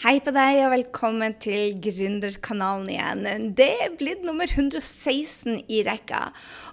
Hei på deg, og velkommen til Gründerkanalen igjen. Det er blitt nummer 116 i rekka.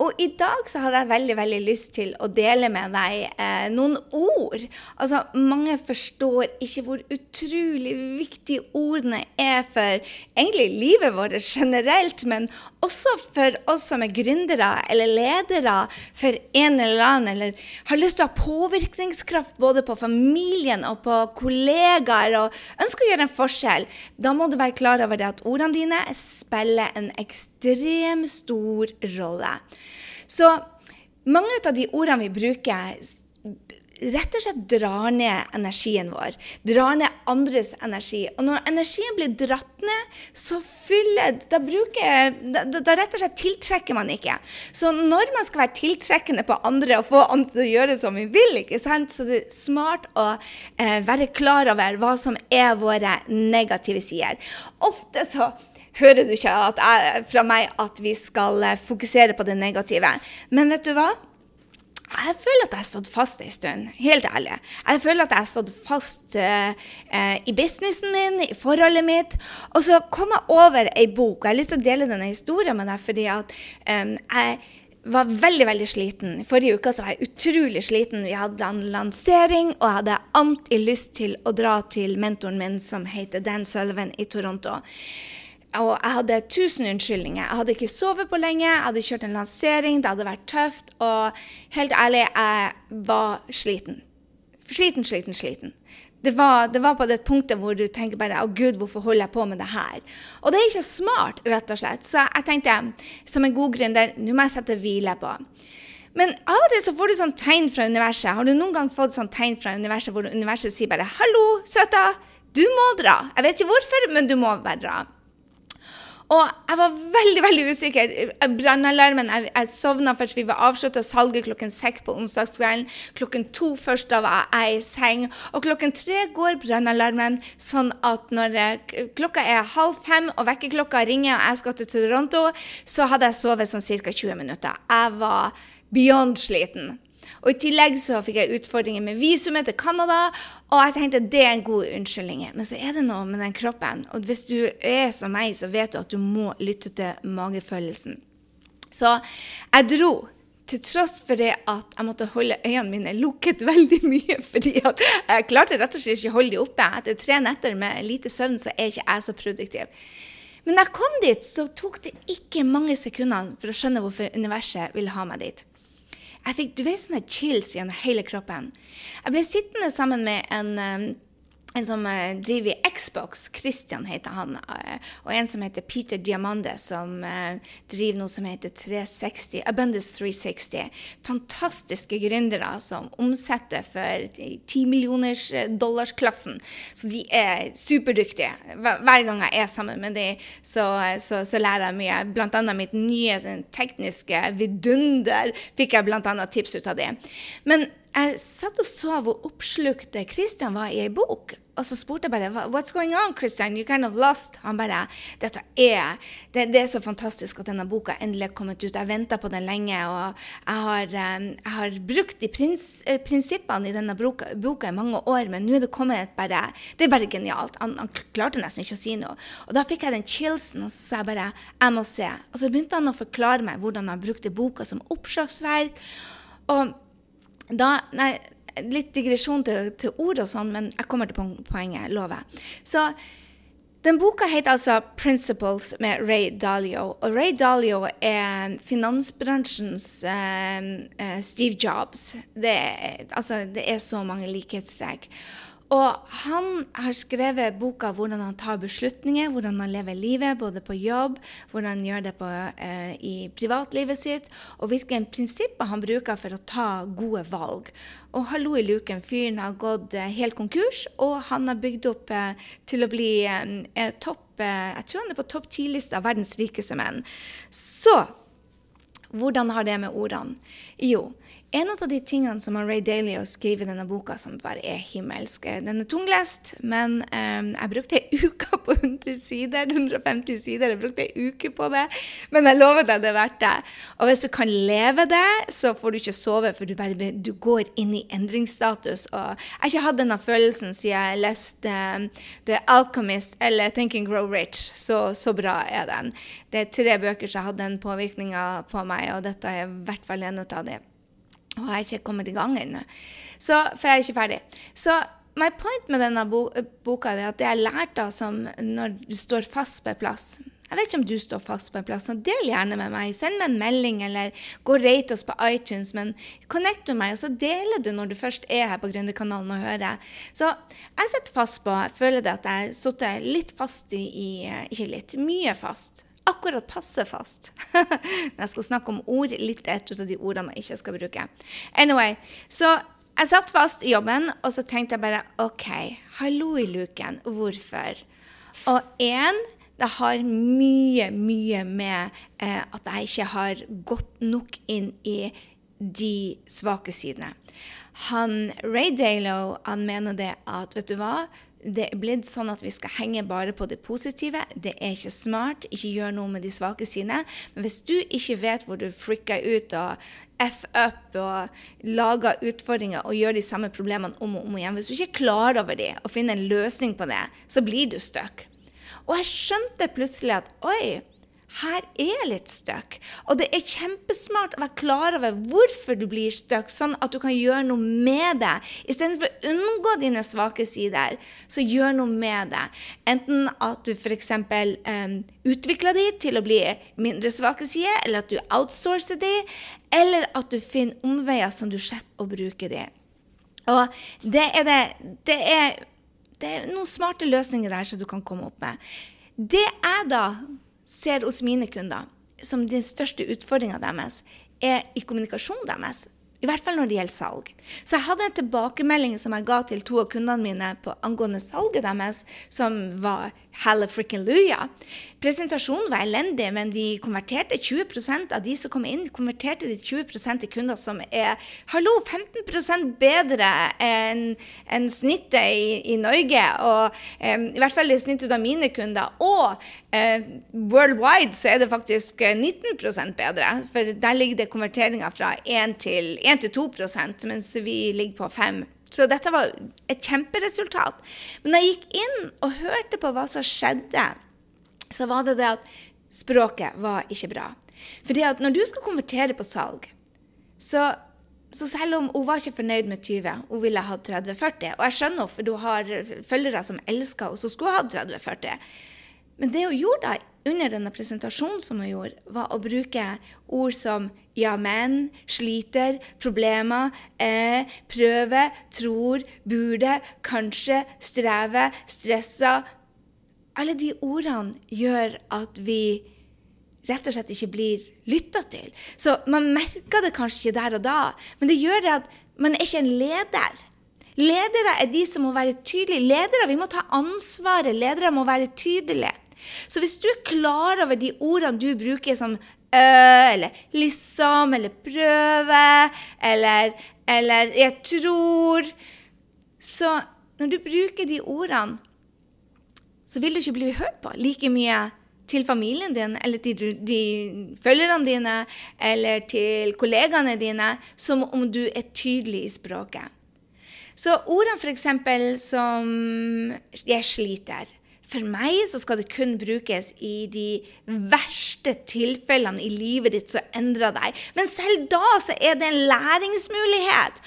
Og i dag så hadde jeg veldig veldig lyst til å dele med deg eh, noen ord. Altså, Mange forstår ikke hvor utrolig viktige ordene er for egentlig livet vårt generelt, men også for oss som er gründere eller ledere for en eller annen, eller har lyst til å ha påvirkningskraft både på familien og på kollegaer, og ønsker å gjøre en forskjell. Da må du være klar over det at ordene dine spiller en ekstremt stor rolle. Så mange av de ordene vi bruker, rett og slett drar ned energien vår. Drar ned andres energi. Og når energien blir dratt ned, så fyller Da bruker da, da rett og slett tiltrekker man ikke. Så når man skal være tiltrekkende på andre og få andre til å gjøre som vi vil, ikke sant, så det er smart å eh, være klar over hva som er våre negative sider. Ofte så hører du ikke jeg, fra meg at vi skal eh, fokusere på det negative. Men vet du hva? Jeg føler at jeg har stått fast en stund, helt ærlig. Jeg føler at jeg har stått fast uh, uh, i businessen min, i forholdet mitt. Og så kom jeg over ei bok, og jeg har lyst til å dele denne historien med deg fordi at um, jeg var veldig veldig sliten. Forrige uke var jeg utrolig sliten. Vi hadde en lansering, og jeg hadde alltid lyst til å dra til mentoren min som heter Dan Sullivan i Toronto. Og jeg hadde tusen unnskyldninger. Jeg hadde ikke sovet på lenge, jeg hadde kjørt en lansering, det hadde vært tøft. Og helt ærlig, jeg var sliten. Sliten, sliten, sliten. Det var, det var på det punktet hvor du tenker bare å gud, hvorfor holder jeg på med det her? Og det er ikke smart, rett og slett. Så jeg tenkte, som en god gründer, nå må jeg sette hvile på. Men av og til så får du sånn tegn fra universet. Har du noen gang fått sånn tegn fra universet hvor universet sier bare 'Hallo, søta, du må dra'. Jeg vet ikke hvorfor, men du må bare dra. Og jeg var veldig veldig usikker. Brannalarmen Jeg, jeg sovna først. Vi var avslutta salget klokken seks på onsdagskvelden. Klokken to først da var jeg i seng. Og klokken tre går brannalarmen sånn at når klokka er halv fem og vekkerklokka ringer og jeg skal til Toronto, så hadde jeg sovet sånn ca. 20 minutter. Jeg var beyond sliten. Og I tillegg så fikk jeg utfordringer med visumet til Canada, og jeg tenkte det er en god unnskyldning. Men så er det noe med den kroppen. Og hvis du er som meg, så vet du at du må lytte til magefølelsen. Så jeg dro. Til tross for det at jeg måtte holde øynene mine lukket veldig mye. fordi at jeg klarte rett og slett ikke å holde dem oppe. Etter tre netter med lite søvn så er ikke jeg så produktiv. Men da jeg kom dit, så tok det ikke mange sekundene for å skjønne hvorfor universet ville ha meg dit. Jeg fikk du vet, sånne chills gjennom hele kroppen. Jeg ble sittende sammen med en um, en som uh, driver i Xbox, Christian heter han, uh, og en som heter Peter Diamande, som uh, driver noe som heter 360, Abundance 360. Fantastiske gründere som omsetter for 10 millioners dollarsklassen. Så de er superdyktige. Hver gang jeg er sammen med dem, så, så, så, lærer jeg mye. Blant annet mitt nye sånn, tekniske vidunder fikk jeg blant annet tips ut av det. Men jeg satt og så hvor oppslukt Christian var i ei bok. Og så spurte jeg bare What's going on, Christian? You kind of lost. Han bare Dette er det, det, er så fantastisk at denne boka endelig er kommet ut. Jeg venta på den lenge, og jeg har, um, jeg har brukt de prins, uh, prinsippene i denne boka, boka, i mange år, men nå er det kommet et bare Det er bare genialt. Han, han, klarte nesten ikke å si noe. Og da fikk jeg den chillsen, og så sa jeg bare Jeg må se. Og så begynte han å forklare meg hvordan han brukte boka som oppslagsverk. Og da Nei, litt digresjon til, til ord og sånn, men jeg kommer til poenget, lover jeg. Så den boka heter altså 'Principles' med Ray Dalio. Og Ray Dalio er finansbransjens eh, Steve Jobs. Det er, altså, det er så mange likhetstrekk. Og han har skrevet boka 'Hvordan han tar beslutninger', hvordan han lever livet, både på jobb, hvordan han gjør det på, eh, i privatlivet sitt, og hvilke prinsipper han bruker for å ta gode valg. Og hallo i luken, fyren har gått eh, helt konkurs, og han har bygd opp eh, til å bli eh, topp eh, Jeg tror han er på topp ti-lista av verdens rikeste menn. Så hvordan har det med ordene? Jo, En av de tingene som Ray Dalio skriver i denne boka, som bare er himmelsk Den er tunglest, men um, jeg brukte ei uke på 100 sider. 150 sider. Jeg brukte ei uke på det, men jeg lover deg det er verdt det. Og hvis du kan leve det, så får du ikke sove, for du, bare, du går inn i endringsstatus. Og jeg har ikke hatt denne følelsen siden jeg leste um, The Alchemist eller Thinking Grow Rich. Så, så bra er den. Det er tre bøker som har hatt den påvirkninga på meg, og dette er i hvert fall en av dem. Og jeg har ikke kommet i gang ennå. For jeg er ikke ferdig. Så my point med denne boka er at det jeg lærte som når du står fast på en plass Jeg vet ikke om du står fast på en plass, så del gjerne med meg. Send meg en melding, eller gå og rate oss på iTunes. Men connect med meg, og så deler du når du først er her på Gründerkanalen og hører. Så jeg sitter fast på Jeg føler det at jeg har sittet litt fast i Ikke litt, mye fast akkurat passe fast. jeg skal snakke om ord, litt et av de ordene jeg ikke skal bruke. Anyway, så jeg satt fast i jobben, og så tenkte jeg bare OK, hallo i luken, hvorfor? Og én, det har mye, mye med eh, at jeg ikke har gått nok inn i de svake sidene. Han, Ray Dalo han mener det at vet du hva, det er blitt sånn at vi skal henge bare på det positive. Det er ikke smart. Ikke gjør noe med de svake sine. Men hvis du ikke vet hvor du frikker ut og f up og lager utfordringer og gjør de samme problemene om og om igjen, hvis du ikke er klar over det og finner en løsning på det, så blir du stuck. Og jeg skjønte plutselig at oi, her er litt støkk. Og det er kjempesmart å være klar over hvorfor du blir støkk, sånn at du kan gjøre noe med det. Istedenfor å unngå dine svake sider, så gjør noe med det. Enten at du f.eks. Um, utvikler de til å bli mindre svake sider, eller at du outsourcer de, eller at du finner omveier som du slipper å bruke de. Og det er, det, det er, det er noen smarte løsninger der som du kan komme opp med. Det er da ser hos mine kunder som den største utfordringa deres, er i kommunikasjonen deres. I hvert fall når det gjelder salg. Så jeg hadde en tilbakemelding som jeg ga til to av kundene mine på angående salget deres, som var halla frikken luja. Presentasjonen var elendig, men de konverterte 20% av de som kom inn, konverterte de 20% til kunder som er hallo, 15% bedre enn en snittet i, i, Norge. Og um, i hvert fall i snittet av mine kunder. Og uh, worldwide så er det faktisk 19% bedre, for der ligger det konverteringer fra 1 til 1 1-2% mens vi ligger på 5 Så dette var et kjemperesultat. Men da jeg gikk inn og hørte på hva som skjedde, så var det det at språket var ikke bra. Fordi at når du skal konvertere på salg, så, så selv om hun var ikke fornøyd med 20, hun ville ha 30-40. Og jeg skjønner for du har følgere som elsker henne, så skulle hatt 30-40. Men det hun gjorde da, under denne presentasjonen som hun gjorde, var å bruke ord som ja, men, sliter, problemer, eh, prøve, tror, burde, kanskje, streve, stressa. Alle de ordene gjør at vi rett og slett ikke blir lytta til. Så man merker det kanskje ikke der og da, men det gjør det at man er ikke en leder. Ledere er de som må være tydelige. Ledere, Vi må ta ansvaret. Ledere må være tydelige. Så hvis du er klar over de ordene du bruker som øh, eller liksom, eller prøve, eller, eller jeg tror Så når du bruker de ordene, så vil du ikke bli hørt på like mye til familien din, eller til de følgerne dine, eller til kollegaene dine, som om du er tydelig i språket. Så ordene f.eks. som 'jeg sliter' For meg så skal det kun brukes i de verste tilfellene i livet ditt som endrer deg. Men selv da så er det en læringsmulighet.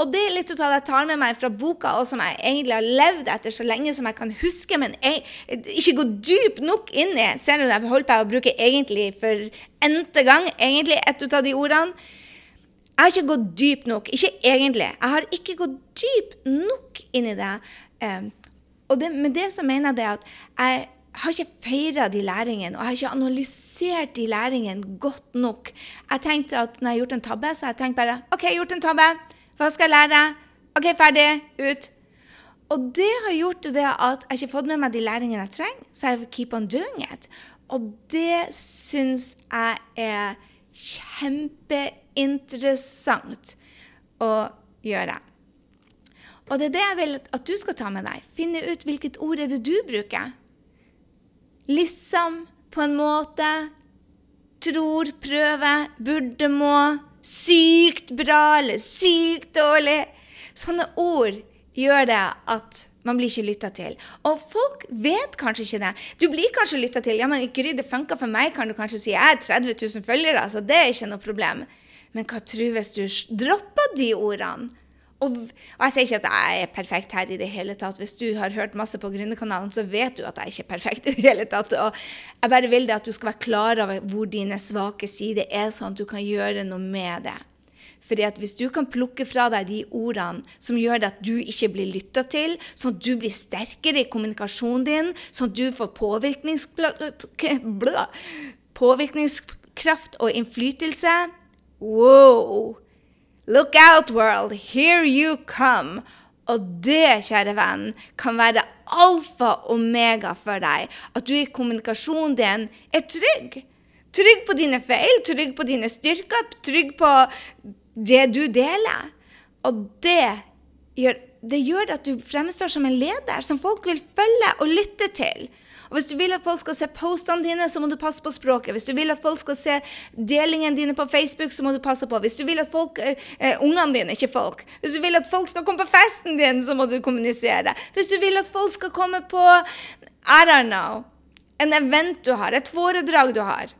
Og det er litt av det jeg tar med meg fra boka, og som jeg egentlig har levd etter så lenge som jeg kan huske, men jeg, ikke gå dypt nok inn i. Ser du, jeg holder på å bruke egentlig for n-te gang egentlig et av de ordene. Jeg har ikke gått dypt nok. Ikke egentlig. Jeg har ikke gått dypt nok inn i det. Um, og det, med det så mener jeg det at jeg har ikke feira de læringene, og jeg har ikke analysert de læringene godt nok. Jeg tenkte at når jeg har gjort en tabbe, så har jeg tenkt bare OK, jeg har gjort en tabbe. Hva skal jeg lære? OK, ferdig. Ut. Og det har gjort det at jeg ikke har fått med meg de læringene jeg trenger, så jeg keep on doing it. Og det syns jeg er kjempeinteressant. å gjøre. Og det er det jeg vil at du skal ta med deg. Finne ut hvilket ord er det du bruker. Liksom, på en måte. Tror, prøve, burde, må. Sykt bra eller sykt dårlig. Sånne ord gjør det at man blir ikke lytta til. Og folk vet kanskje ikke det. Du blir kanskje lytta til. Ja, men Gry, det funka for meg, kan du kanskje si. Jeg har 30 000 følgere, så det er ikke noe problem. Men hva tror hvis du dropper de ordene? Og, og, jeg sier ikke at jeg er perfekt her i det hele tatt. Hvis du har hørt masse på Gründerkanalen, så vet du at jeg ikke er perfekt i det hele tatt. Og jeg bare vil det at du skal være klar over hvor dine svake sider er, sånn at du kan gjøre noe med det. Fordi at Hvis du kan plukke fra deg de ordene som gjør at du ikke blir lytta til, sånn at du blir sterkere i kommunikasjonen din, sånn at du får påvirkningskraft og innflytelse Wow! Look out, world! Here you come! Og det, kjære venn, kan være alfa og omega for deg. At du i kommunikasjonen din er trygg. Trygg på dine feil, trygg på dine styrker, trygg på det du deler. Og det gjør, det gjør at du fremstår som en leder som folk vil følge og lytte til. Og Hvis du vil at folk skal se postene dine, så må du passe på språket. Hvis du vil at folk skal se delingene dine på Facebook, så må du passe på. Hvis du vil at folk, eh, eh, ungene dine, ikke folk Hvis du vil at folk skal komme på festen din, så må du kommunisere. Hvis du vil at folk skal komme på I don't know, en event du har, et foredrag du har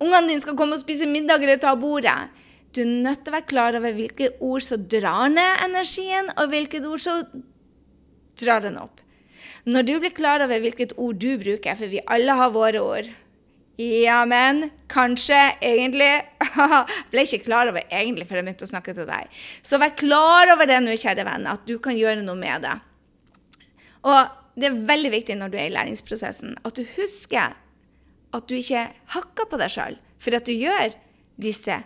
Ungene dine skal komme og spise middag eller ta bordet du er nødt til å være klar over hvilke ord som drar ned energien, og hvilke ord som drar den opp. Når du blir klar over hvilket ord du bruker, for vi alle har våre ord Ja, men kanskje, egentlig Ble ikke klar over egentlig før jeg begynte å snakke til deg. Så vær klar over det nå, kjære venn, at du kan gjøre noe med det. Og det er veldig viktig når du er i læringsprosessen, at du husker at du ikke hakker på deg sjøl for at du gjør disse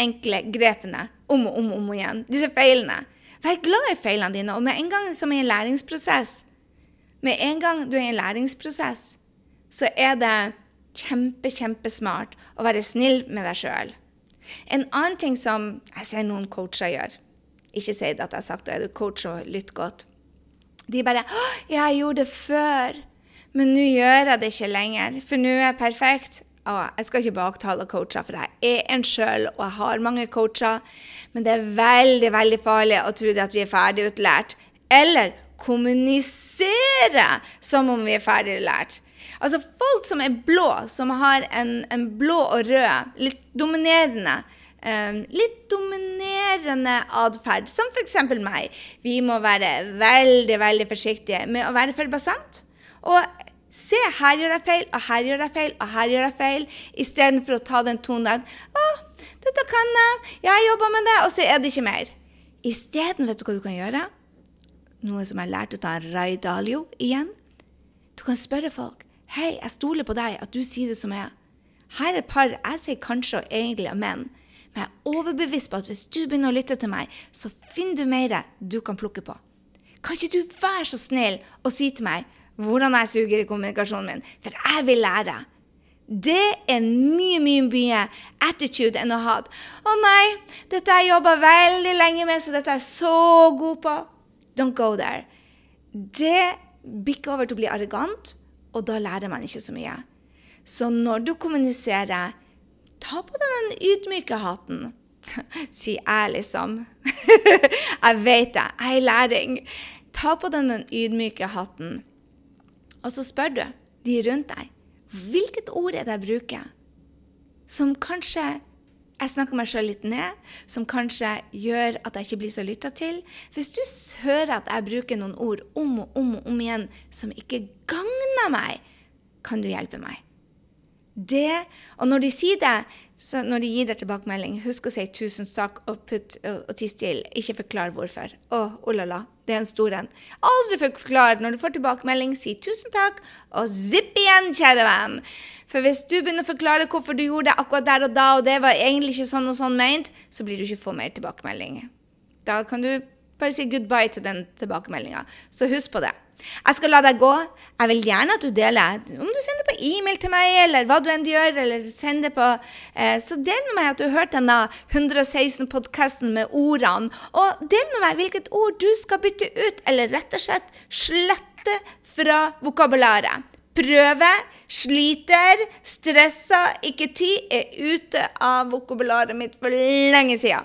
enkle grepene om og om, om igjen. Disse feilene. Vær glad i feilene dine. Og med en gang som i en læringsprosess, med en gang du er i en læringsprosess, så er det kjempe, kjempesmart å være snill med deg sjøl. En annen ting som jeg ser noen coacher gjør Ikke si at jeg har sagt det, er du coach og lytt godt. De bare 'Jeg gjorde det før, men nå gjør jeg det ikke lenger, for nå er jeg perfekt.' Ah, jeg skal ikke baktale coacher, for jeg er en sjøl, og jeg har mange coacher. Men det er veldig veldig farlig å tro at vi er ferdig utlært. Eller kommunisere som om vi er ferdig lært. Altså folk som er blå, som har en, en blå og rød, litt dominerende um, litt dominerende atferd, som f.eks. meg. Vi må være veldig veldig forsiktige med å være for basant. Og Se, her gjør jeg feil, og her gjør jeg feil, og her gjør jeg feil. Istedenfor å ta den tonen. 'Å, dette kan jeg. Jeg jobber med det.' Og så er det ikke mer. Isteden, vet du hva du kan gjøre? Noe som jeg lærte av Ray Dalio igjen. Du kan spørre folk. 'Hei, jeg stoler på deg, at du sier det som er.' Her er et par jeg sier kanskje og egentlig menn, Men jeg er overbevist på at hvis du begynner å lytte til meg, så finner du mer du kan plukke på. Kan ikke du være så snill og si til meg hvordan jeg suger i kommunikasjonen min, for jeg vil lære. Det er mye, mye mye attitude enn å ha 'Å nei, dette har jeg jobba veldig lenge med, så dette er jeg så god på.' Don't go there. Det bikker over til å bli arrogant, og da lærer man ikke så mye. Så når du kommuniserer, ta på deg den ydmyke hatten. Si jeg, liksom. jeg vet det. Jeg er i læring. Ta på deg den ydmyke hatten. Og så spør du de rundt deg hvilket ord er det jeg bruker som kanskje jeg snakker meg sjøl litt ned, som kanskje gjør at jeg ikke blir så lytta til. Hvis du hører at jeg bruker noen ord om og om og om igjen som ikke gagner meg, kan du hjelpe meg. Det, og når de sier det, så når de gir deg tilbakemelding, husk å si 'tusen takk' og, putt, og, og ti stille. Ikke forklar hvorfor. Å, oh la la, det er en stor en. Aldri forklar. Når du får tilbakemelding, si 'tusen takk' og zipp igjen, kjære venn. For hvis du begynner å forklare hvorfor du gjorde det akkurat der og da, og det var egentlig ikke sånn og sånn meint, så blir du ikke få mer tilbakemelding. Da kan du bare si goodbye til den tilbakemeldinga. Så husk på det. Jeg skal la deg gå. Jeg vil gjerne at du deler. Om du sender på e-mail til meg, eller hva du enn gjør, eller sender på eh, Så del med meg at du har hørt denne 116-podkasten med ordene. Og del med meg hvilket ord du skal bytte ut, eller rett og slett slette fra vokabularet. Prøve, sliter, stressa, ikke tid, er ute av vokabularet mitt for lenge siden.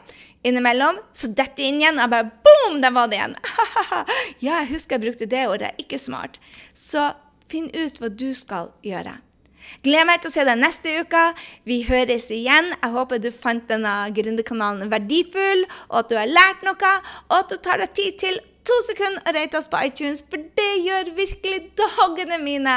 Innimellom så detter inn igjen, og jeg bare boom, der var det igjen. ja, jeg husker jeg brukte det ordet. Ikke smart. Så finn ut hva du skal gjøre. Gleder meg til å se deg neste uke. Vi høres igjen. Jeg håper du fant denne gründerkanalen verdifull, og at du har lært noe, og at du tar deg tid til to sekunder og rate oss på iTunes, for det gjør virkelig dagene mine.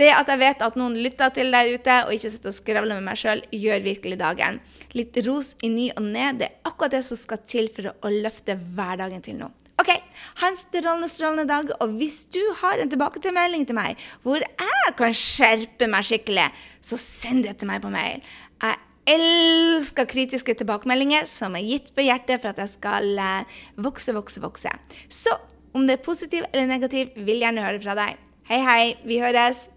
Det at jeg vet at noen lytter til der ute, og ikke sitter og skravler med meg sjøl, gjør virkelig dagen. Litt ros i ny og ne, det er akkurat det som skal til for å løfte hverdagen til noe. OK, ha en strålende, strålende dag. Og hvis du har en tilbakemelding til meg hvor jeg kan skjerpe meg skikkelig, så send det til meg på mail. Jeg elsker kritiske tilbakemeldinger som er gitt på hjertet for at jeg skal eh, vokse, vokse, vokse. Så om det er positiv eller negativ, vil jeg gjerne høre fra deg. Hei, hei, vi høres.